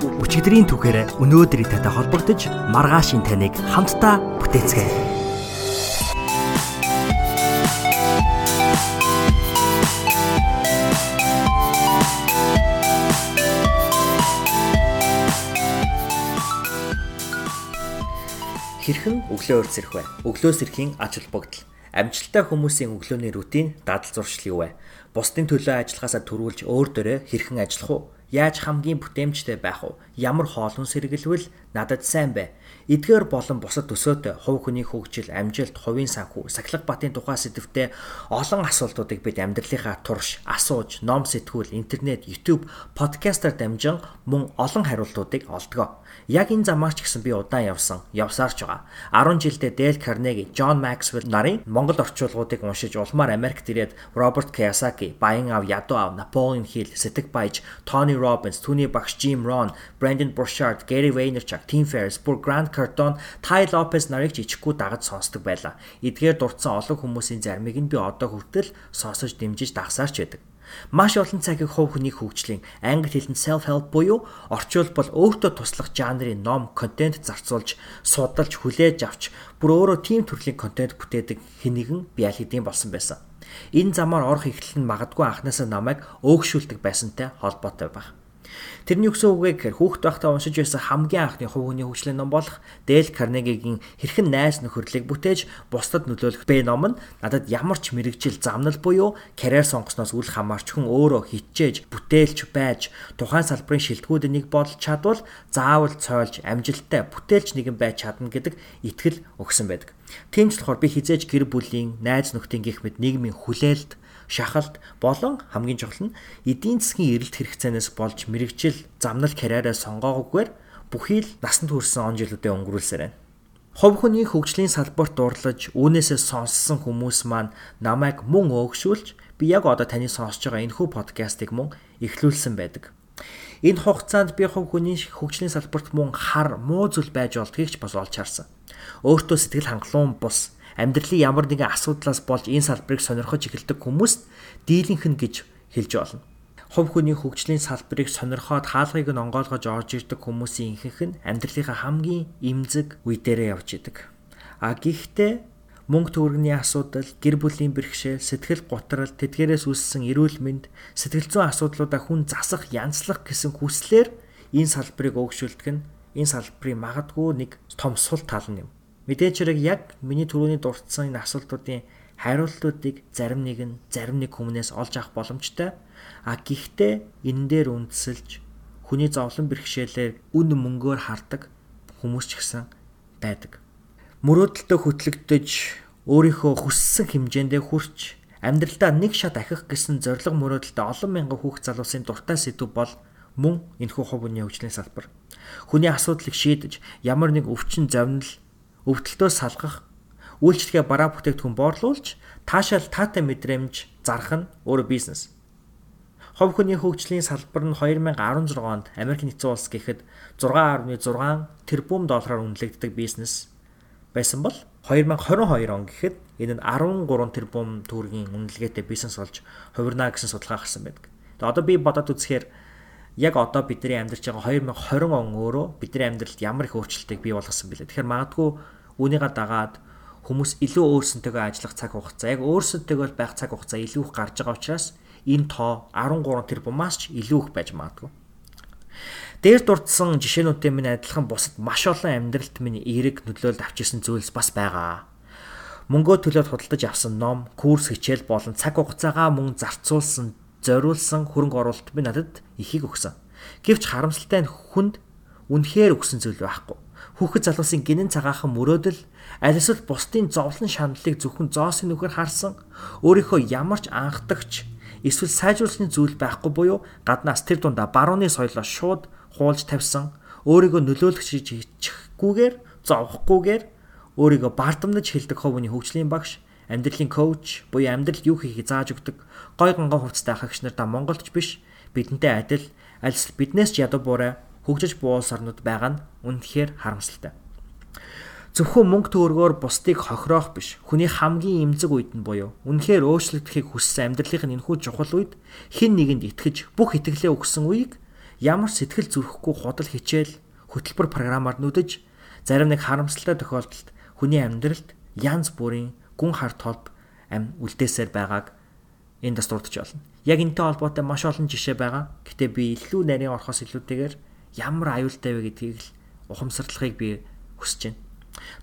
Өчигдрийн түүхээр өнөөдрийн татай холбогдож маргаашийн таныг хамтдаа бүтээцгээе. Хэрхэн өглөө сэрх вэ? Өглөөс ирэхийн ач холбогдол. Амжилттай хүмүүсийн өглөөний рутин дадал зуршил юу вэ? Бусдын төлөө ажиллахаасаа төрүүлж өөр дөрөө хэрхэн ажиллах уу? Яаж хамгийн бүтээмжтэй байх вэ? Ямар хоолун сэргэлвэл надад сайн бэ? Эдгээр болон бусад төсөөтэй хувь хүний хөгжил, амжилт, хувийн санхүү, сахилга батын тухай сэдвтэ олон асуултуудыг бид амьдралынхаа турш асууж, ном сэтгүүл, интернет, YouTube, подкастаар дамжин мөн олон хариултуудыг олдгоо. Яг энэ замаар ч гэсэн би удаан явсан, явсаар ч байгаа. 10 жилдээ Dale Carnegie, John Maxwell нарын Монгол орчуулгуудыг уншиж улмаар Америкт ирээд Роберт Кiyosaki, Баян ав, Ядуу ав, Napoleon Hill, Сэтг Баяж, Tony Robbins, түүний багш Jim Rohn, Brandon Burchard, Gary Vaynerchuk, Tim Ferriss, бүр Grant Cardone, Ty Lopez нарыг ч ичхгүй дагаж сонсдог байлаа. Эдгээр дурдсан олон хүмүүсийн зармыг нь би одоо хүртэл сонсож дэмжиж дагсаарч байдаг. Маш олон цагийг хувь хүний хөгжлийн англи хэлэнд self help буюу орчуулбал өөртөө туслах жанрын ном, контент зарцуулж, судалж, хүлээж авч бүр өөрөө тийм төрлийн контент бүтээдэг хэнийгэн би аль хэдийн болсон байсан. Энэ замаар орох эхлэл нь магадгүй анхнаасаа намайг өөгшүүлдэг байсантай холбоотой байх. Тэрний өгсөн үгээ гэхээр хүүхд байхдаа уншиж байсан хамгийн анхны хувь хүний хөгжлийн ном болох Dale Carnegie-гийн хэрхэн найс нөхөрлөгийг бүтээж бусдад нөлөөлөх бэ ном нь надад ямар ч мэрэгжил замнал буюу карьер сонгосноос үл хамаарч хүн өөрөө хичээж, бүтээлч байж тухайн салбарын шилдэгүүдийн нэг болж чадвал заавал цойлж амжилттай бүтээлч нэгэн байж чадна гэдэг итгэл өгсөн байдаг. Тийм ч болохоор би хизээж гэр бүлийн, найз нөхдийн гих мэд нийгмийн хүлээлт шахалт болон хамгийн чухал нь эдийн засгийн эрэлт хэрэгцээнээс болж мэрэгжил замнал карьераа сонгоогүйгээр бүхий л насанд хүрсэн он жилүүдэд өнгөрүүлсээр байна. Хов хүний хөгжлийн салбарт дурлаж үүнээсээ сонссон хүмүүс маань намайг мөн өөгшүүлж би яг одоо таны сонсож байгаа энэхүү подкастыг мөн эхлүүлсэн байдаг. Энэ хугацаанд би хов хүний хөгжлийн салбарт мөн хар муу зүйл байж болдгийг ч бас олж харсан. Өөртөө сэтгэл хангалуун бус амьдралын ямар нэгэн асуудлаас болж энэ салбарыг сонирхож эхэлдэг хүмүүст дийлэнх нь гэж хэлж болно. Хувь хүний хөгжлийн салбарыг сонирхоод хаалгыг нь онгойлгож орж ирдэг хүмүүсийн ихэнх нь амьдралынхаа хамгийн эмзэг үе дээрээ явж идэг. А гэхдээ мөнгө төгрөгийн асуудал, гэр бүлийн бэрхшээл, сэтгэл готрол, тэдгээрээс үүссэн эрүүл мэнд, сэтгэл зүйн асуудлуудаа хүн засах, янзлах гэсэн хүслээр энэ салбарыг өөгшүүлдэг нь энэ салбарын магадгүй нэг том сул тал нь юм. Мэдээж хэрэг яг миний түрүүний дурдсан энэ асуултуудын хариултуудыг зарим нэг нь зарим нэг хүмүүнээс олж авах боломжтой. А гэхдээ энэ дээр үндэслэж хүний зовлон бэрхшээлээр үн мөнгөөр хардаг хүмүүс ч гэсэн байдаг. Мөрөөдөлтөд хөтлөгдөж өөрийнхөө хүссэн хэмжээндээ хүрч амьдралдаа нэг шат ахих гэсэн зориг мөрөөдөлтөд олон мянган хүүхд залуусын дуртай сэдв бол мөн энэхүү хувь хүний хөгжлийн салбар. Хүний асуудлыг шийдэж ямар нэг өвчин зовнил өвдөлтөөс салгах, үйлчлэгээ бараа бүтээгдэхүүн боорлуулж, таашаал таатай мэдрэмж зарах нь өөрө бизнес. Хов хүний хөгжлийн салбар нь 2016 онд Америк нэгдсэн улс гэхэд 6.6 тэрбум доллараар үнэлэгддэг бизнес байсан бол 2022 он гэхэд энэ нь 13 тэрбум төгрөгийн үнэлгээтэй бизнес болж хувирнаа гэсэн судалгаа гарсан байдаг. Тэгээ одоо би бодоод үзэхээр яг одоо бидний амьдарч байгаа 2020 он өөрөө бидний амьдралд ямар их өөрчлөлтийг бий болгосон бэлээ. Тэгэхээр магадгүй үүнийгээ дагаад хүмүүс илүү өөрсөнтэйгээ ажиллах цаг хугацаа, яг өөрсөнтэйгээ байх цаг хугацаа илүү их гарч байгаа учраас энэ тоо 13 тэрбумаас ч илүү их байж магадгүй. Дээр дурдсан жишээнүүдтэй минь адилхан бусад маш олон амьдралд минь эерэг нөлөөлөлт авчирсан зүйлс бас байгаа. Мөнгөө төлөөд худалдаж авсан ном, курс хичээл болон цаг хугацаагаа мөн зарцуулсан зориулсан хөрөнгө оруулалт би надад ихийг өгсөн. Гэвч харамсалтай нь хүнд үнэхээр өгсөн зүйл байхгүй. Хүүхэд залуусын гинэн цагаахан мөрөөдөл аль эсвэл бусдын зовлон шаналлыг зөвхөн зоосын нүхээр харсан өөрийнхөө ямар ч анхдагч эсвэл сайжруулсны зүйл байхгүй буюу гаднаас тэр дундаа барууны соёлоо шууд хуулж тавьсан өөрийгөө нөлөөлөх шиг хийчихгүйгээр зовхгүйгээр өөрийгөө бардамнаж хэлдэг ховны хөгжлийн багш амьдралын коуч буюу амьдралд юу хийхийг зааж өгдөг гой гонгой хувцастай хагч нар да Монголч биш бидэнтэй адил аль биднээс ч ядуу буурай хөгжиж буул сарнууд байгаа нь үнэхээр харамсалтай. Зөвхөн мөнгө төгрөгөөр бусдыг хохироох биш. Хүний хамгийн эмзэг үед нь буюу үнэхээр өөрчлөгдөхийг хүссэн амьдралынх нь энэхүү чухал үед хэн нэгэнд итгэж бүх итгэлээ өгсөн үеийг ямар сэтгэл зүрхэхгүй худал хичээл хөтөлбөр програмаар нүдэж зарим нэг харамсалтай тохиолдолд хүний амьдралд янз бүрийн гүн хар толб ам үлдээсээр байгааг энд бас дурдж байна. Яг энэтэй холбоотой маш олон жишээ байгаа. Гэтэ би илүү нарийн орохоос илүүтэйгээр ямар аюултай вэ гэдгийг л ухамсарлахыг би хүсэж байна.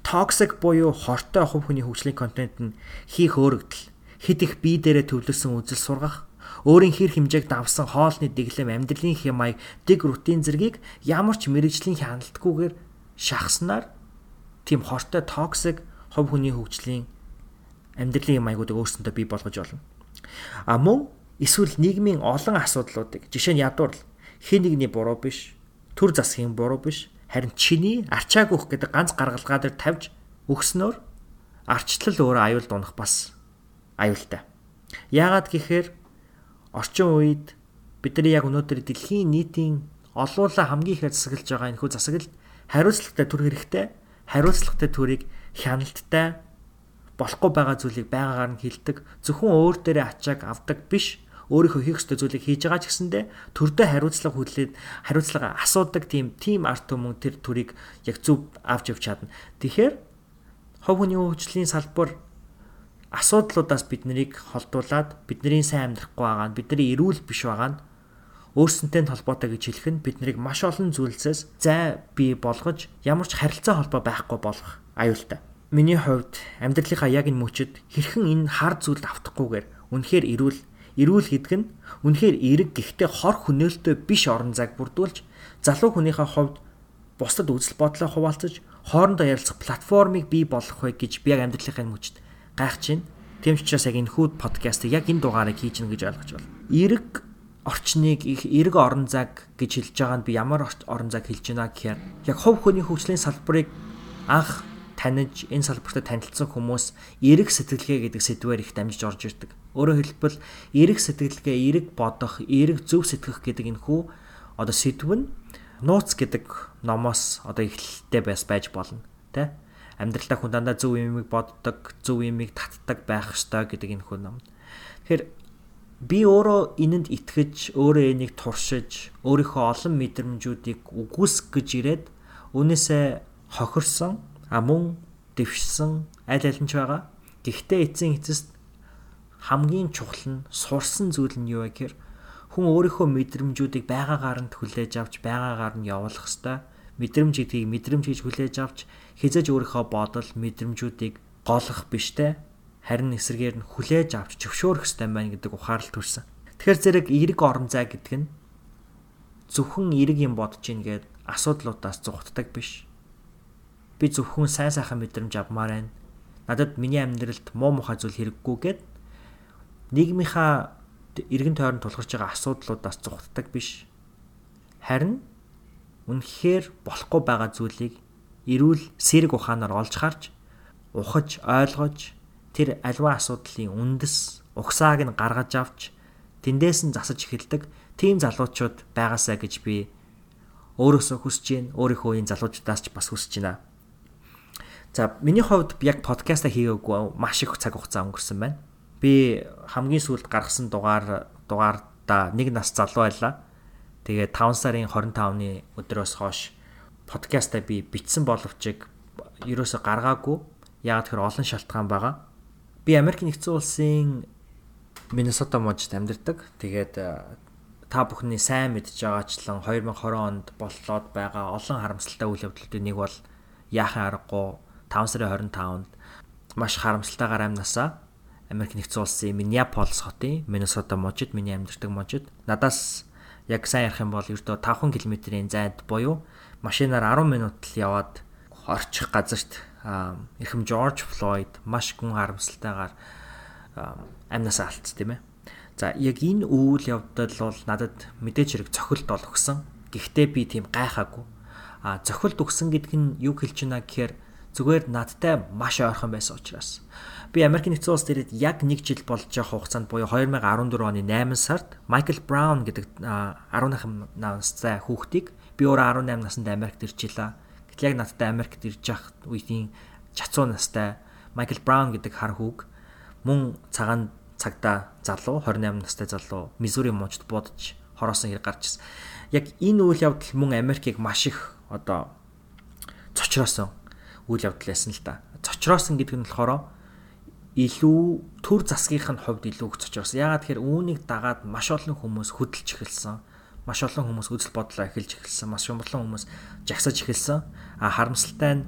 Токсик буюу хортой хувь хүний хөгжлийн контент нь хийх өөрөгдөл, хэд их бие дээрээ төвлөрсөн үзэл сургах, өөрийн хэр хэмжээг давсан хоолны дэглэм, амьдралын хямайг, дэг рутин зэргийг ямар ч мэрэгжлийн хяналтгүйгээр шахснаар тийм хортой токсик хувь хүний хөгжлийн амьдралын маягуудыг өөрсөндөө бий болгож болно. А мөн эсвэл нийгмийн олон асуудлуудыг жишээ нь ядуурл хэн нэгний буруу биш, төр засгийн буруу биш, Харин чиний арчааг өгөх гэдэг ганц гаргалгаа дээр тавьж өгснөөр арчлал өөрөө аюул дунах бас аюултай. Яагаад гэхээр орчин үед бидний яг өнөөдөр дэлхийн нийтийн олуула хамгийн ихээр засаглаж байгаа энэхүү засаглалд хариуцлагатай төр хэрэгтэй хариуцлагатай төрийг хяналттай болохгүй байгаа зүйлийг байгаагаар нь хилдэг зөвхөн өөр дээрээ ачааг авдаг биш өөрийнхөө хийх ёстой зүйлийг хийж байгаа ч гэсэндэ төрдөө хариуцлага хүлээд хариуцлага асуудаг тийм тим арт түмэн тэр төрийг яг зөв авч явж чадна. Тэгэхээр хов хүний хөгжлийн салбар асуудлуудаас биднийг холдуулаад бидний сайн амьдрахгүй байгаа нь бидний эрүүл биш байгаа нь өөрсөнтэй холбоотой гэж хэлэх нь биднийг маш олон зүйлсээс зай бий болгож ямар ч харилцаа холбоо байхгүй болгох аюултай. Миний хувьд амьдралынхаа яг энэ мөчөд хэрхэн энэ хар зүйлд автахгүйгээр үнэхээр эрүүл Эрүүл гэдэг нь үнэхээр эерэг гэхдээ хор хөнөөлтөй биш орон зайг бүрдүүлж залуу хүнийхээ хувьд бусдад үзэл бодлоо хуваалцаж хоорондоо ярилцах платформыг бий болгох вэ гэж би яг амьдралынхаа мөчд гайхаж байна. Тийм ч учраас яг энэ хүүд подкастыг яг энэ дугаарыг хийж гэнэ гэж ойлгож байна. Эерэг орчныг их эерэг орон зайг гэж хэлж байгаа нь би ямар орон зайг хэлж байна гэхээр яг хувь хүний хөгжлийн салбарыг анх таниж энэ салбартаа танилцсан хүмүүс эерэг сэтгэлгээ гэдэг сэдвээр их дамжиж орж ирдэг. Өөрөөр хэлбэл эерэг сэтгэлгээ, эерэг бодох, эерэг зөв сэтгэх гэдэг энэ хүү одоо сэдв нь нууц гэдэг номоос одоо эхлэлтэй байс байж болно тэ амьдралдаа хүн дандаа зөв юмыг боддог, зөв юмыг татдаг байх ёстой гэдэг энэ хүү ном. Тэгэхээр би өөрөө энэнд итгэж, өөрөө энийг туршиж, өөрийнхөө олон мэдрэмжүүдийг үгүйсгэж ирээд үүнээсээ хохирсон а мөн дэвшсэн аль аль нь ч байгаа. Гэхдээ эцсийн эцэст хамгийн чухал нь сурсан зүйл нь юу вэ гэхээр хүн өөрийнхөө мэдрэмжүүдийг байгаагаар нь хүлээж авч байгаагаар нь явуулах ёстой. Мэдрэмж гэдгийг мэдрэмж гэж хүлээж авч хизэж өөрийнхөө бодол мэдрэмжүүдийг голох биштэй харин эсрэгээр нь хүлээж авч зөвшөөрөх ёстой байна гэдэг ухаалт төрсэн. Тэгэхээр зэрэг эерэг орон зай гэдэг нь зөвхөн эерэг юм бодож ийн гээд асуудлуудаас зүхтдаг биш би зөвхөн сайн сайхан мэдрэмж авмаар байна. Надад миний амьдралд муу мухай зүйл хэрэггүй гэд нийгмийнхаа эргэн тойронд тулгарч байгаа асуудлуудаас зүхтдаг биш. Харин үнэхээр болохгүй байгаа зүйлийг эрүүл сэрэг ухаанаар олж харж ухаж ойлгож тэр альва асуудлын үндэс угсааг нь гаргаж авч тэндээс нь засаж эхэлдэг тийм залуучууд байгаасаа гэж би өөрөөсөө хүсэж байна. Өөрийнхөө энэ залуучуудаас ч бас хүсэж байна. За миний хувьд яг подкаста хийгээгүй маш их цаг хугацаа өнгөрсөн байна. Би хамгийн сүүлд гаргасан дугаар дугаардаа нэг нас залуу байлаа. Тэгээ 5 сарын 25-ны өдрөөс хойш подкаста би бичсэн боловч ерөөсө гаргаагүй. Яг тэр олон шалтгаан байгаа. Би Америк нэгдсэн улсын Миннесота мужид амьдардаг. Тэгээд та бүхний сайн мэдж байгаачлан 2020 онд боллоод байгаа олон харамсалтай үйл явдлуудын нэг бол яахын аргагүй 5 сарын 25-нд маш харамсалтайгаар амнасаа Америк нэгдсэн улсын Миннеаполис хотын Миннесота мужид миний амьдардаг мужид надаас яг сайн ярих юм бол ердөө 5 км-ийн зайд буюу машинаар 10 минут л яваад орчих газарт эрхэм Жорж Флойд маш гүн харамсалтайгаар амнасаа алдсан тийм ээ. За яг энэ үйл явдал бол надад мэдээж хэрэг цохилт ол өгсөн. Гэхдээ би тийм гайхаагүй. А зохилд өгсөн гэдэг нь юу хэлж байна гэхээр зүгээр надтай маш ойрхон байсан учраас би Америк нэгдсэн улс дээрээ яг 1 жил болж явах хугацаанд буюу 2014 оны 8 сард Майкл Браун гэдэг 18 настай хүүхдийг би өөрөө 18 наснд Америкт ирчихлээ. Гэтэл яг надтай Америкт ирж явах үеийн чацуу настай Майкл Браун гэдэг хар хүүг мөн цагаан цагта залуу 28 настай залуу Мизури мужид будж хороосон хэрэг гарч ирсэн. Яг энэ үйл явдал мөн Америкийг маш их одоо цочроосон үйл явдал байсан л да. Цочроосон гэдэг нь болохоор илүү төр засгийнхын хувьд илүү их цочроосон. Яагаад тэгэхээр үүнийг дагаад маш олон хүмүүс хөдөлж эхэлсэн. Маш олон хүмүүс үзэл бодлоо эхэлж эхэлсэн. Маш олон хүмүүс жагсаж эхэлсэн. А харамсалтай нь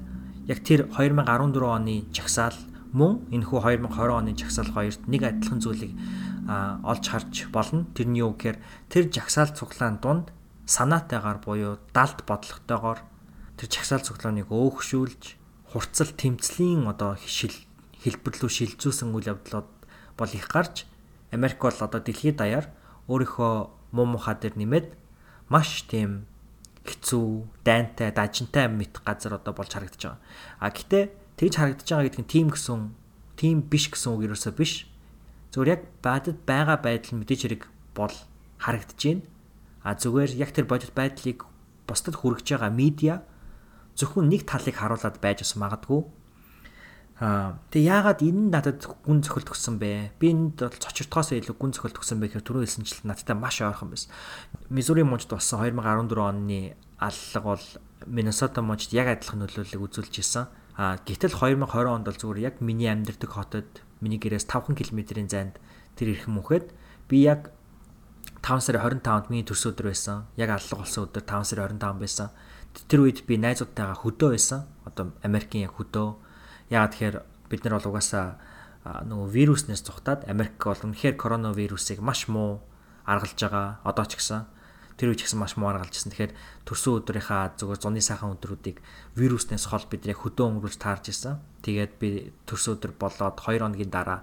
яг тэр 2014 оны жагсаал мөн энэхүү 2020 оны жагсаал хоёрт нэг адилхан зүйлийг олж харж болно. Тэрний юу гэхээр тэр жагсаал цуглаан дунд санаатайгаар буюу далд бодлоготойгоор тэр жагсаал цуглааныг өөхшүүлж хурцл тэмцлийн одоо шил хэлбэр рүү шилжүүлсэн үйл явдлууд бол их гарч Америк бол одоо дэлхийд даяар өөрийнхөө муу мухаа дээр нэмээд маш тийм хэцүү, дайнтай, дажинтай мэт газар одоо болж харагдаж байгаа. А гэтээ тэгж харагдаж байгаа гэдэг нь тийм гэсэн тийм биш гэсэн үг ерөөсөө биш. Зүгээр яг бадад байгаа байдал мэдээж хэрэг бол харагдаж байна. А зүгээр яг тэр бодит байдлыг бусдад хүргэж байгаа медиа зөвхөн нэг талыг харуулад байж ус магадгүй Аа тэгээ яагаад энэ нь надад гүн зохилт өгсөн бэ? Би энд бол цочиртгоос илүү гүн зохилт өгсөн бэ гэхээр түрүү хэлсэнчлэн надтай маш ойрхон байсан. Мизури мужид болсон 2014 оны аллаг бол Миннесота мужид яг адилхан нөлөөллөг үзүүлж исэн. Аа гэтэл 2020 онд бол зүгээр яг миний амьдардаг хотод миний гэрээс 5 км-ийн зайд тэр ирхэн мөнхөд би яг 5 сарын 25-нд миний төрс өдөр байсан. Яг аллаг болсон өдөр 5 сарын 25 байсан. Тэр үед би найзуудтайгаа хөдөө байсан. Одоо Америкийн яг хөдөө Яагаад тэгэхээр бид нар бол угаасаа нөгөө вируснээс зүхтаад Америк бол үнэхээр коронавирусыг маш муу аргалж байгаа одоо ч гэсэн тэр үе ч гэсэн маш муу аргалж ирсэн. Тэгэхээр төрсөн өдрийнхаа зүгээр зуны сайхан өдрүүдийг вируснээс хол бид яг хөдөө өнгөрүүлж таарж ирсэн. Тэгээд би төрсөн өдөр болоод 2 хоногийн дараа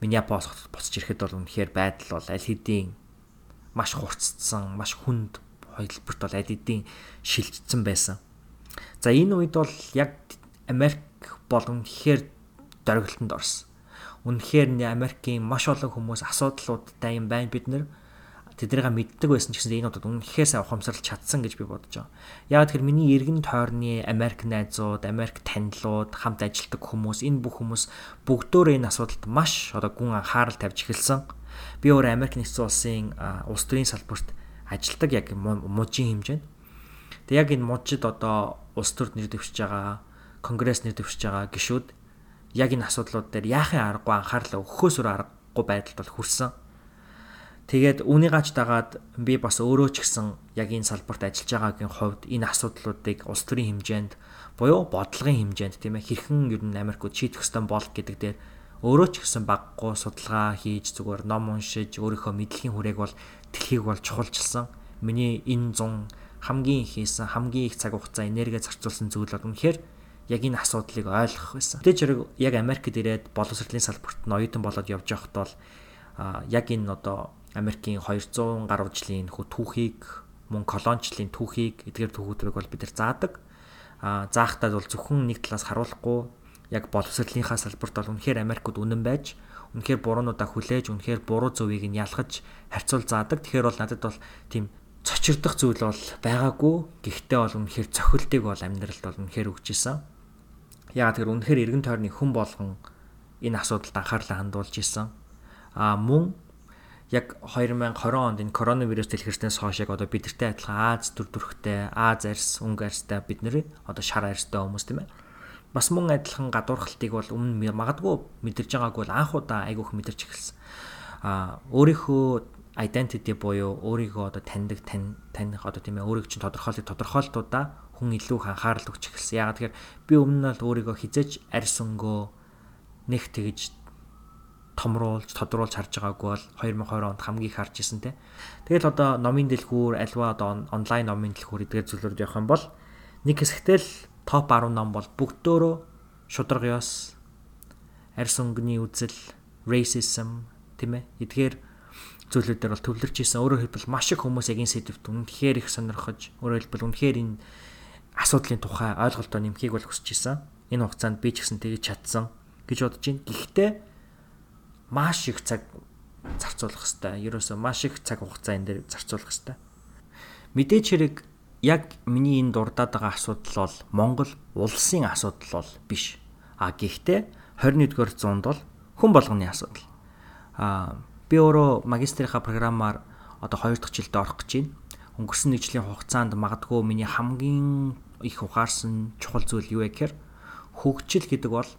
Миннеаполис буцаж ирэхэд бол үнэхээр байдал бол аль хэдийн маш хурцсан, маш хүнд хойлборт бол хэдийн шилжсэн байсан. За энэ үед бол яг Америк бол үнэхээр дөргөлтөнд орсон. Үнэхээр Америкийн маш олон хүмүүс асуудлуудтай юм байна бид нар тэднийг мэддэг байсан ч гэсэн энэ удаад үнэхээр сайн ухамсарлаж чадсан гэж би бодож байгаа. Яг тэгэхээр миний эргэн тойрны Америк найзууд, Америк танилуд, хамт ажилладаг хүмүүс, энэ бүх хүмүүс бүгдөө энэ асуудалд маш одоо гүн анхаарал тавьж эхэлсэн. Би өөр Америк нэгдсэн улсын улс төрийн салбарт ажилладаг яг мужийн хэмжээнд. Тэг яг энэ мужид одоо улс төрд нэр дэвшиж байгаа конгресснэр төвшиж байгаа гишүүд яг энэ асуудлууд дээр яахын аргагүй анхаарлаа өгөхөөс өөр аргагүй байдалд бол хүрсэн. Тэгээд үүнийгаач дагаад би бас өөрөө ч гэсэн яг энэ салбарт ажиллаж байгаагийн хувьд энэ асуудлуудыг улс төрийн хэмжээнд буюу бодлогын хэмжээнд тийм ээ хэрхэн ер нь Америкууд шийдэх ёстой бол гэдэг дээр өөрөө ч гэсэн баггүй судалгаа хийж зүгээр ном уншиж өөрийнхөө мэдлэгийн хүрээг бол тэлхийг бол чухалчилсан. Миний энэ 100 хамгийн их хийсэн хамгийн их цаг хугацаа энерги зарцуулсан зүйл бол үнэхээр яг энэ асуудлыг ойлгох байсан. Тэгэж хэрэг яг Америкт ирээд боловсролын салбарт нь оюутан болоод явж байхад бол яг энэ одоо Америкийн 200 гаруй жилийн хөө түүхийг мөн колоничлын түүхийг эдгээр түүхүүдийг бол бид нар заадаг. А заахтаа бол зөвхөн нэг талаас харуулахгүй яг боловсролынхаа салбарт бол үнэхээр Америкууд үнэн байж үнэхээр буруунуудаа хүлээж үнэхээр буруу зөвийг нь ялгаж харьцуул заадаг. Тэгэхээр бол надад бол тийм цочирдох зүйл бол байгаагүй. Гэхдээ бол үнэхээр цохилтыг бол амьдралд бол үнэхээр өгч исэн. Яагаад тэр үнэхээр эргэн тойрны хүн болгон энэ асуудалд анхаарлаа хандуулж исэн. А мөн яг 2020 онд энэ коронавирус дэлгэрснээс хойш яг одоо бидэртэй адилхан Аз төр төрхтэй, Аз арьс, өнгө арьстай бид нэр одоо шар арьстай хүмүүс тийм ээ. Бас мөн адилхан гадуурхалтыг бол өмнө магадгүй мэдэрж байгаагүй бол анх удаа айгүйх мэдэрч эхэлсэн. А өөрийнхөө identity буюу өөрийгөө одоо таньдаг тань таних одоо тийм ээ өөрийг чинь тодорхойлох тодорхойлтуудаа хүн илүү их анхаарал өгч эхэлсэн. Ягаад тэгэхээр би өмнө нь бол өөрийгөө хизээж арьс өнгөө нэг тэгж томруулж тодруулж харж байгаагүй бол 2020 онд хамгийн их харж исэн те. Тэгэл одоо номын дэлгүүр альва одоо онлайн номын дэлгүүр эдгээр зүйлүүд явах юм бол нэг хэсэгтэл топ 10 ном бол бүгдөө шударга ёс арьс өнгөний үзэл racism тийм ээ эдгээр зүйлүүдээр бол төвлөрч исэн. Өөрөөр хэлбэл маш их хүмүүс яг энэ сэдвт үнэхээр их сонирхож, өөрөөр хэлбэл үнэхээр энэ асуудлын тухай ойлголтоо нэмхийг бол хүсэж исэн. Энэ хугацаанд би ч гэсэн тэгж чадсан гэж бодож байна. Гэхдээ маш их цаг зарцуулах хэрэгтэй. Ерөөсөө маш их цаг хугацаа энэ дээр зарцуулах хэрэгтэй. Мэдээч хэрэг яг миний энэ дурдаад байгаа асуудал бол Монгол улсын асуудал бол биш. А гэхдээ 21-р зуунд бол хүн болгоны асуудал. А би өөрөө магистрийнхаа програмаар одоо 2 дахь жилдээ орох гэж байна. Өнгөрсөн нэг жилийн хугацаанд магадгүй миний хамгийн их ухаарсан чухал зүйл юу вэ гэхээр хөгжил гэдэг бол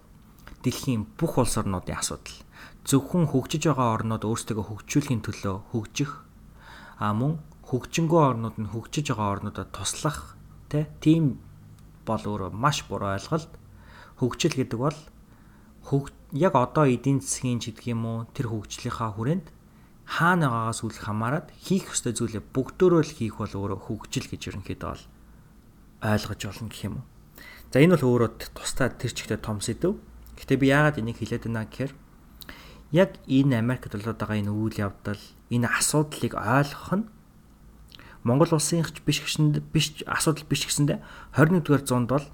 дэлхийн бүх улс орнуудын асуудал. Зөвхөн хөгжиж байгаа орнууд өөрсдөө хөгжүүлэхийн төлөө хөгжих а мөн хөгжингөө орнууд нь хөгжиж байгаа орнуудад туслах тийм бол өөрөө маш буруу ойлголт. Хөгжил гэдэг бол яг одоо эдийн засгийн ч гэдэг юм уу тэр хөгжлийнхаа хүрээнд хаана байгаагаас үл хамааран хийх ёстой зүйлээ бүгдөө л хийх бол өөрөө хөгжил гэж ерөнхийдөө бол ойлгож болно гэх юм уу. За энэ бол өөрөө тусдаа тэр чигтээ том сэдв. Гэтэ би яагаад энийг хэлээд байна гэхээр яг энэ Америкт болоод байгаа энэ үйл явдал, энэ асуудлыг ойлгох нь Монгол улсын биш гэсэнд биш асуудал биш гэсэндэ 21-р зуунд бол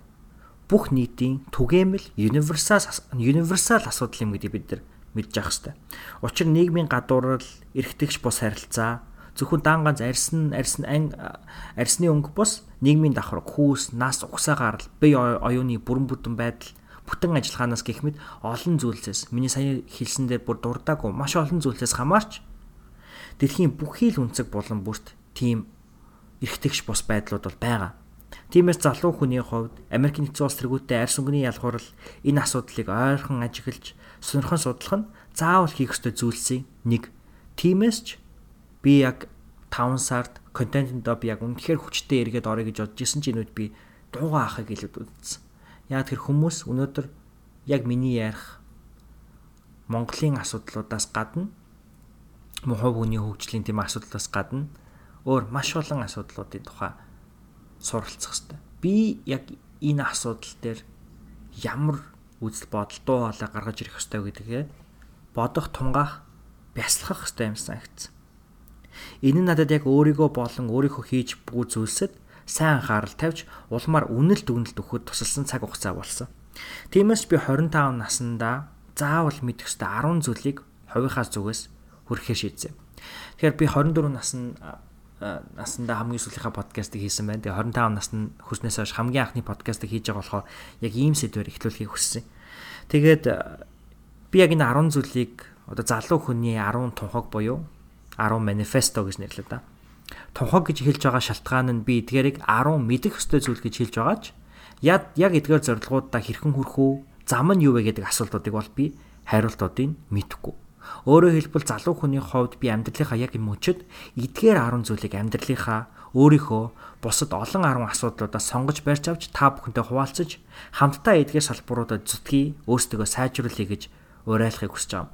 бүх нийтийн түгээмэл универсал универсал асуудал юм гэдэг бид нар мэдж явах хэрэгтэй. Учир нь нийгмийн гадуурл, эргэтгэж бус харилцаа зөвхөн дан ганц арьсан арьсан ан арьсны өнгө бус нийгмийн давхар хүүс нас угсаа гарал бие оюуны бүрэн бүтэн байдал бүтэн ажиллагаанаас гэх мэт олон зүйлсээс миний сая хэлсэн дээр бүр дурдаагүй маш олон зүйлсээс хамаарч дэлхийн бүхий л үнцэг болон бүрт тийм эргэтгэж бус байдлууд бол байгаа. Тиймээс залуу хүний хувьд Америк нэгдсэн улс тэргүүтээ арьс өнгөний ялгуурл энэ асуудлыг ойрхон ажиглаж сонирхон судлах нь заавал хийх ёстой зүйлсийн нэг. Тиймээс ч би яг 5 сард контентэндөө би яг үнэхээр хүчтэй эргээд орё гэж бодож исэн чинь нүд би дуугаа ахыг илүүд үзсэн. Яг тэр хүмүүс өнөөдөр яг миний ярих Монголын асуудлуудаас гадна мохов хүний хөгжлийн тийм асуудлаас гадна өөр маш олон асуудлуудын тухай суралцах хэрэгтэй. Би яг энэ асуудал дээр ямар үзэл бодол дуу хоолой гаргаж ирэх ёстой гэдгээ бодох тунгаах бясалгах ёстой юм санагдсан. Энэ нь надад яг өөрийгөө болон өөрийнхөө хийж буй зүйлсэд сайн анхаарал тавьж улмаар үнэлт дүгнэлт өгөхөд тусалсан цаг хугацаа болсон. Тиймээс би 25 наснда заавал мэдэх ёстой 10 зүйлийг хувийнхаас зүгээс хүрхээ шийдсэн. Тэгэхээр би 24 наснд наснда хамгийн сүүлийнхаа подкастыг хийсэн байна. Тэгээ 25 наснд хүрснээс хойш хамгийн анхны подкастыг хийж байгаа болохоор яг ийм сэдвээр эхлүүлэхийг хүссэн. Тэгээд би яг энэ 10 зүйлийг одоо залуу хүний 10 тунхаг буюу 10 манифесто гэж нэрлэдэг да. Тунхаг гэж хэлж байгаа шалтгаан нь би эдгээрийг 10 мэдэх ёстой зүйл гэж хэлж байгаач яг яг эдгээр зорилгуудаа хэрхэн хүрэх үү, зам нь юу вэ гэдэг асуултуудыг бол би хариултуудыг мэдэхгүй. Өөрөөр хэлбэл залуу хүний хувьд би амьдралынхаа яг юм өчөд эдгээр 10 зүйлийг амьдралынхаа өөрийнхөө бусад олон 10 асуудлуудаас сонгож барьж авч та бүхэнтэй хуваалцаж хамтдаа эдгээр салбаруудад зүтгэе, өөрсдөө сайжруулъя гэж уриалахыг хүсэж байгаа.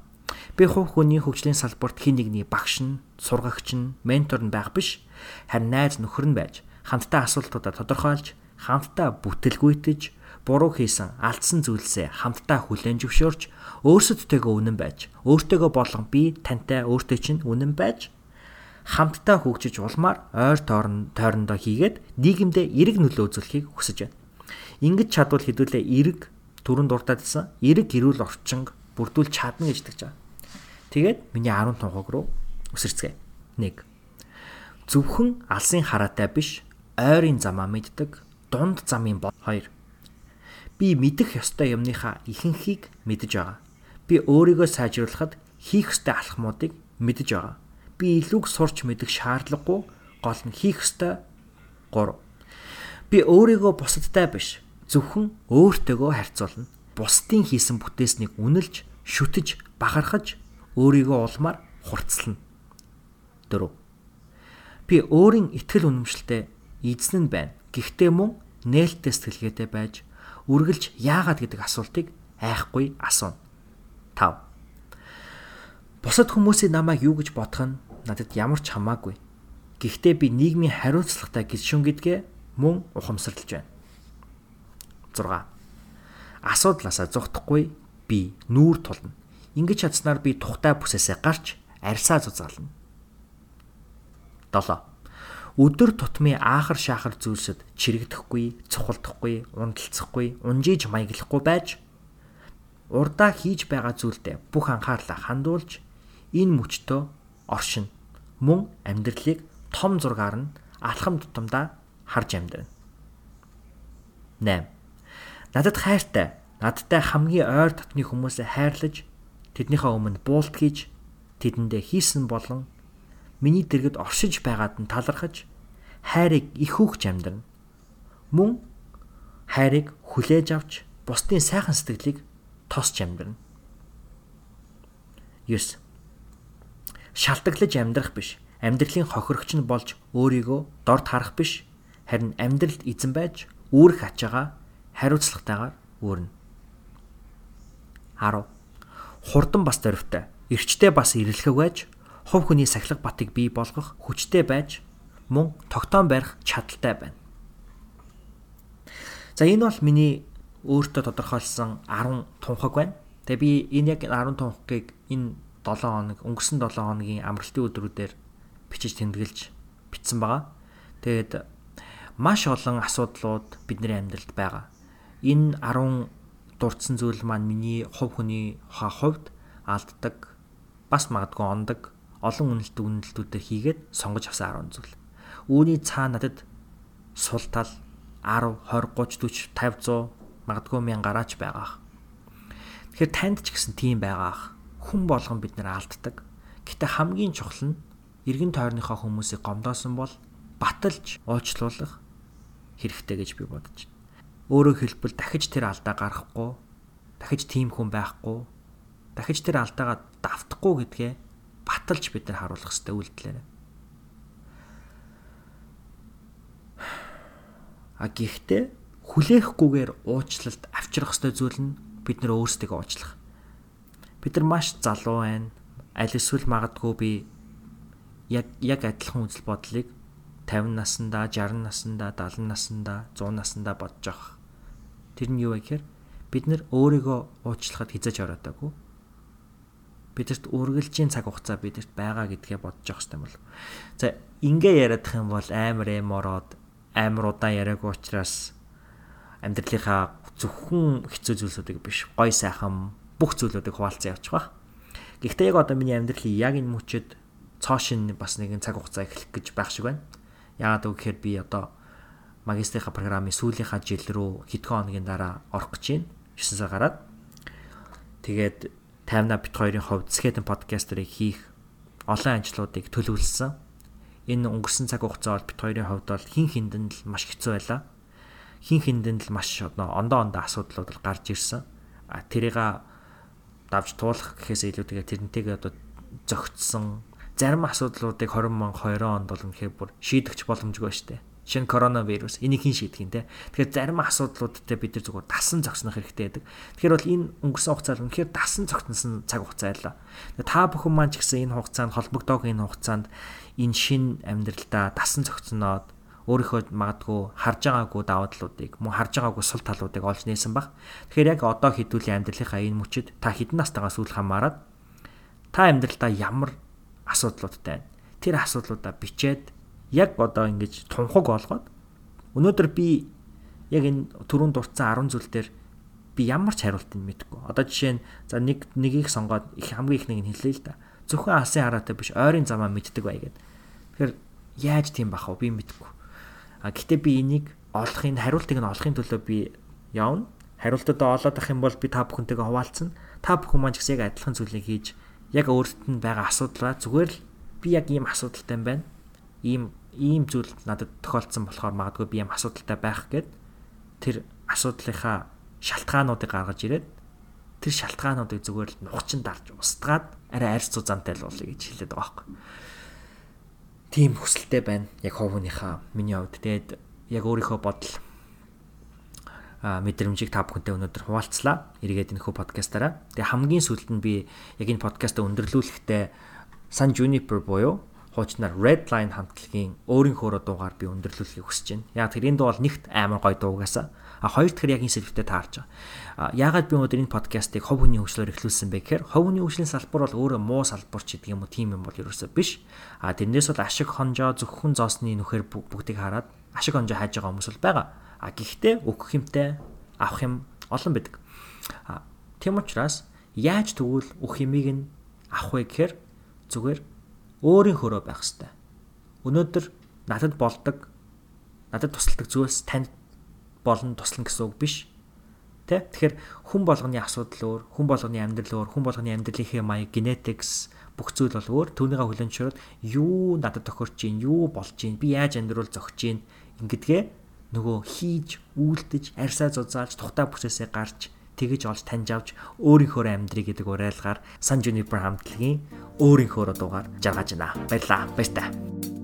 Би хувь хүний хөгжлийн салбарт хин нэгний багш нь, сургагч нь, ментор нь байх биш, харин найз нөхөр нь байж хамтдаа асуудлуудаа тодорхойлж, хамтдаа бүтэлгүйтэж, буруу хийсэн, алдсан зүйлсээ хамтдаа хүлээн зөвшөөрч, өөрсөдтэйгөө үнэн байж, өөртөөгөө болон би тантай өөртөө чинь үнэн байж хамтдаа хөгжиж улмаар ойр тойрондоо хийгээд нийгэмдээ эрэг нөлөө үзүүлэхийг хүсэж байна. Ингэж чадвал хэдүүлээ эрэг түрүүнд дуртаадсан эрэг гэрүүл орчинг бүрдүүл чадна гэж тэгж байгаа. Тэгээд миний 10 тунхаг руу үсэрцгээе. 1. Зөвхөн алсын хараатай биш, ойрын замаа мэддэг, дунд замын бод. 2. Би мэдэх ёстой юмныхаа ихэнхийг мэдэж байгаа. Би өөрийгөө сайжруулахад хийх ёстой алхмуудыг мэдэж байгаа. Би илүүг сурч мэдэх шаардлагагүй гол нь хийх ёстой 3. Би өөрийгөө бусадтай биш, зөвхөн өөртөөгөө харьцуулна бусдын хийсэн бүтээснийг үнэлж, шүтэж, бахархаж өөрийгөө улмаар хурцлана. 4. Би өөрийн итгэл үнэмшилтэй эзэн нь байна. Гэхдээ мөн нээлттэй сэтгэлгээтэй байж үргэлж яагаад гэдэг асуултыг айхгүй асууна. 5. Бусад хүмүүсийн намайг юу гэж бодох нь надад ямар ч хамаагүй. Гэхдээ би нийгмийн хариуцлагатай гişүн гэдгээ мөн ухамсарлаж байна. 6 асуудлаасаа зүхдахгүй би нүүр тулна. Ингэж чадсанаар би тухтай бүсээсээ гарч арьсаа зузаална. 7. өдөр тутмын аахар шаахар зүйлсэд чирэгдэхгүй, цухалдахгүй, ундалцахгүй, унжиж маяглахгүй байж урдаа хийж байгаа зүйлдээ бүх анхаарлаа хандуулж энэ мөчтөө оршин мөн амьдралыг том зургаар нь алхам тутамдаа харж амьдрна. 8. Надад хайртай, надтай хамгийн ойр дотны хүмүүсээ хайрлаж тэднийхээ өмнө буулт хийж тэдэндээ хийсэн болон миний дэргэд оршиж байгаад нь талархаж хайрыг их хүүхж амьдрна. Мөн хайрыг хүлээж авч бусдын сайхан сэтгэлийг тосч амьдрна. 9. Шалтгаглаж амьдрах биш. Амьдралын хохирогч нь болж өөрийгөө дорд харах биш. Харин амьдралд эзэн байж үүрэх ачаагаа хариуцлагатайгаар үүрнэ. 10. Хурдан бас дөрвтэй. Ирчтэй бас ирэлхэг байж, хувь хүний сахилга батыг бий болгох хүчтэй байж, мөн тогтоон барих чадaltaй байна. За энэ бол миний өөртөө тодорхойлсон 10 тунхаг байна. Тэгээ би энэ яг 10 тунхагийг энэ 7 хоног өнгөрсөн 7 хоногийн амралтын өдрүүдээр бичиж тэмдэглэж бичсэн байгаа. Тэгээд маш олон асуудлууд бидний амьдралд байгаа. Энэ 10 дурдсан зүйл маань миний хувь хүний хувьд алддаг бас магадгүй ондог олон үнэлт үнэлтүүдээр хийгээд сонгож авсан 10 зүйл. Үүний цаана надад сул тал 10, 20, 30, 40, 50, 100 магадгүй мянган гараач байгаа. Тэгэхээр танд ч гэсэн тийм байгаа. Хүн болгон бид нэр алддаг. Гэтэ хамгийн чухал нь эргэн тойрныхоо хүмүүсийг гомдоосон бол баталж уучлуулах хэрэгтэй гэж би бодож байна. Өөрөөр хэлбэл дахиж тэр алдаа гаргахгүй, дахиж тийм хүн байхгүй, дахиж тэр алдаагаа давтахгүй гэдгээ баталж бид нар харуулах хэрэгтэй үйлдэлээр. А гэхдээ хүлээхгүйгээр уучлалт авчрах хэрэгтэй зүйл нь бид нар өөрсдөө уучлах. Бид нар маш залуу байна. Аль эсвэл магадгүй би яг яг адилхан үзэл бодлыг 50 наснда, 60 наснда, 70 наснда, 100 наснда бодож байгаа. Тэр нь юу вэ гэхээр бид нэр өөрийгөө уучлахад хизэж ороодаагүй. Бидэрт үргэлжийн цаг хугацаа бидэрт байгаа гэдгээ бодож явах хэрэгтэй бол. За ингээ яриадах юм бол амар эм ороод амар удаан яриаггүй учраас амьдралынхаа зөвхөн хэцүү зүйлсүүдийг биш гой сайхан бүх зүйлүүдийг хуваалцсан явчих ба. Гэхдээ яг одоо миний амьдралын яг энэ мөчөд цоошин бас нэгэн цаг хугацаа эхлэх гэж байх шиг байна. Яагаад гэвэл би одоо магистрийнхаа программын сүүлийнхаа жил рүү хэдхэн хоногийн дараа орох гэж байна. 9 сар гараад. Тэгээд таймна бит хоёрын хувьд скетэн подкастерыг хийх олон ажлуудыг төлөвлөсөн. Энэ өнгөрсөн цаг хугацаа бол бит хоёрын хувьд бол хин хиндэн л маш хэцүү байлаа. Хин хиндэн л маш одоо ондоо ондоо асуудлууд л гарч ирсэн. А тэрийг давж туулах гэхээс илүүтэйгээр тэрнтэйгээ одоо зөгцсөн зарим асуудлуудыг 20 мянга 20 онд бол үнэхээр бүр шийдэгч боломжгүй штэ. Шинэ коронавирус энийг хэн шийдэх юм те. Тэгэхээр зарим асуудлуудтай бид нар зүгээр дасан зогснох хэрэгтэй байдаг. Тэгэхээр бол энэ өнгөрсөн хугацаанд үнэхээр дасан зогтносон цаг хугацаа байлаа. Та бүхэн маань ч гэсэн энэ хугацаанд холбогдоог энэ хугацаанд энэ шин амьдралдаа дасан зогтсноод өөрийнхөө магадгүй харж байгаагүй даваа талуудыг мөн харж байгаагүй сул талуудыг олж нээсэн баг. Тэгэхээр яг одоо хэдүүлийн амьдралынхаа энэ мөчөд та хэдэн настайгаа сүүл хамаарад та амьдралдаа ямар асуудлуудтай байна. Тэр асуудлуудаа бичээд яг одоо ингэж тунхаг болгоод өнөөдөр би яг энэ түрүүн дурдсан 10 зүйл дээр би ямар ч хариултыг мэдэхгүй. Одоо жишээ нь за нэг нэгийг сонгоод их хамгийн их нэг нь хэллээ л да. Зөвхөн алсын хараатай биш ойрын замаа мэддэг бай гэдэг. Тэгэхээр яаж тийм бах вэ? Би мэдэхгүй. А гэтээ би энийг олохын хариултыг нь олохын төлөө би явна. Хариултуудаа олоод ах юм бол би та бүхэнтэйгээ хуваалцсан. Та бүхэн маань ч гэсэн яг адилхан зүйлийг хийж яг өөртөд нь байгаа асуудлаа зүгээр л би яг ийм асуудалтай юм байна. Ийм ийм зүйл надад тохиолдсон болохоор магадгүй би ийм асуудалтай байх гэд тэр асуудлынхаа шалтгаануудыг гаргаж ирээд тэр шалтгаануудыг зүгээр л нухчин дарж устгаад арай арьс зузаантай л болъё гэж хэлээд байгаа байхгүй. Тийм хүсэлтэй байна. Яг ховынхаа миний хувьд тэгээд яг өөрийнхөө бодол мэдрэмжийг та бүхэнтэй өнөөдөр хуваалцлаа. Эргээд энэ хөө подкастаараа. Тэгээ хамгийн сүүлд нь би яг энэ подкастаа өндөрлүүлэхдээ Sun Juniper буюу хуучнаар Redline хамтлагийн өөрийнхөө дуугаар би өндөрлүүлэхийг хүсэж байна. Яг тэр энэ дуу бол нэгт амар гоё дуу угаасаа. А хоёр дахь яг энэ сэдвүүдэд таарч байгаа. А яагаад би өнөөдөр энэ подкастыг хов хүний хөгжлөөр эхлүүлсэн бэ гэхээр хов хүний хөгжлийн салбар бол өөрөө муу салбар ч гэдэг юм уу тийм юм бол ерөөсөө биш. А тэрнээс бол ашиг хонжоо зөвхөн зоосны нүхээр бүгдийг хараад ашиг хонжоо хайж байгаа хүмүүс бол байгаа. А гэхдээ өгөх юмтай авах юм олон байдаг. А тийм учраас яаж тэгвэл өөх юмыг нь авах вэ гэхээр зүгээр өөрийн хөрөө байх хэрэгтэй. Өнөөдөр надад болдог надад тусалдаг зүйлс танд болно туслана гэсэн үг биш Тэ? Тэгэхээр хүн болгоны асуудал өөр, хүн болгоны амьдрал өөр, хүн болгоны амьдралынхээ маяг, genetics бүх зүйл бол өөр. Түүнийгээ хүлэнчрээд юу надад тохирч чинь, юу болж чинь, би яаж амьдрал зогч чинь ингэдгээ нөгөө хийж, үйлдэж, арьсаа зузаалж, тухтай бүсээсээ гарч тэгэж олж таньж авч өөрийнхөө амьдрыг гэдэг уриалгаар Sun Juniper хамтлагийн өөрийнхөө дуугаар жаргаж байна. Баярлаа. Баяртай.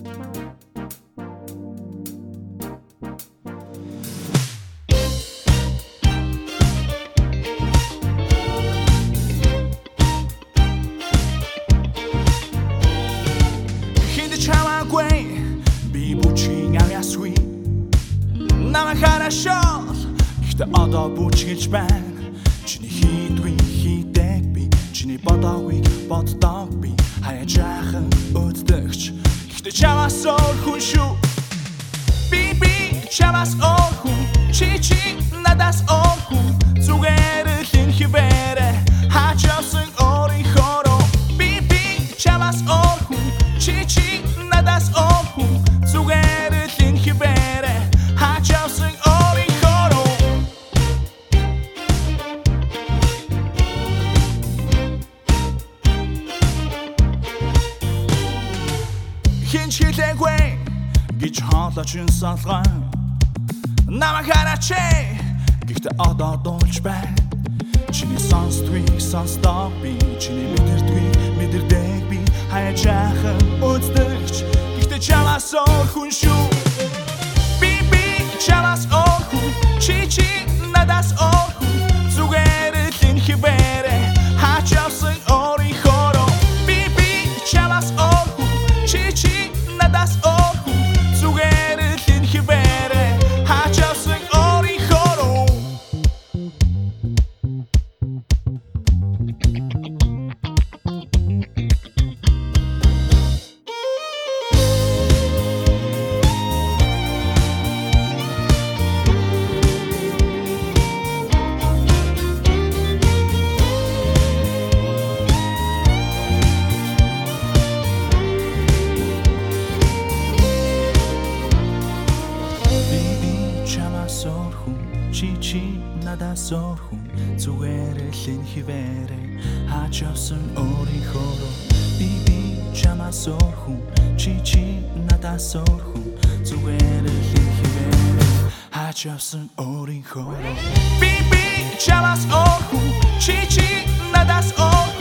Гэтэ одоо бүжгэлж байна. Чиний хийдгүй хийдэг би Чиний бодоогүй боддог би. Хаяа жаахан өддөгч. Гэтэ чамаас өөр хүн шүү. Би би чамаас өөр хүн. Чи чи надаас өөр хүн. Зүгээр л энэ хിവэрэ. Хачаасан гэж хоолойч ин салган. Намайг хараач гэхдээ одоо дуулж байна. Чиний сонсдгүй сонсдог би чиний мэдэрдгүй мэдэрдэг би хаяжаахан надаас өөр хүн зүгээр л энэ хിവэрэ хаач явсан өөрийнхөө би би чамаас өөр хүн чи чи надаас өөр хүн зүгээр л энэ хിവэрэ хаач явсан өөрийнхөө би би чамаас өөр хүн чи чи надаас өөр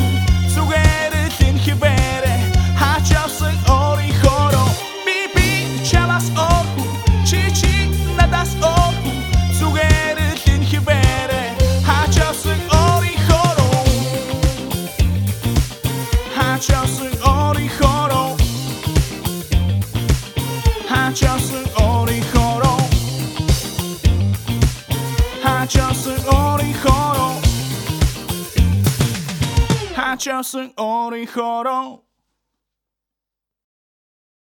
Chasem orin chorą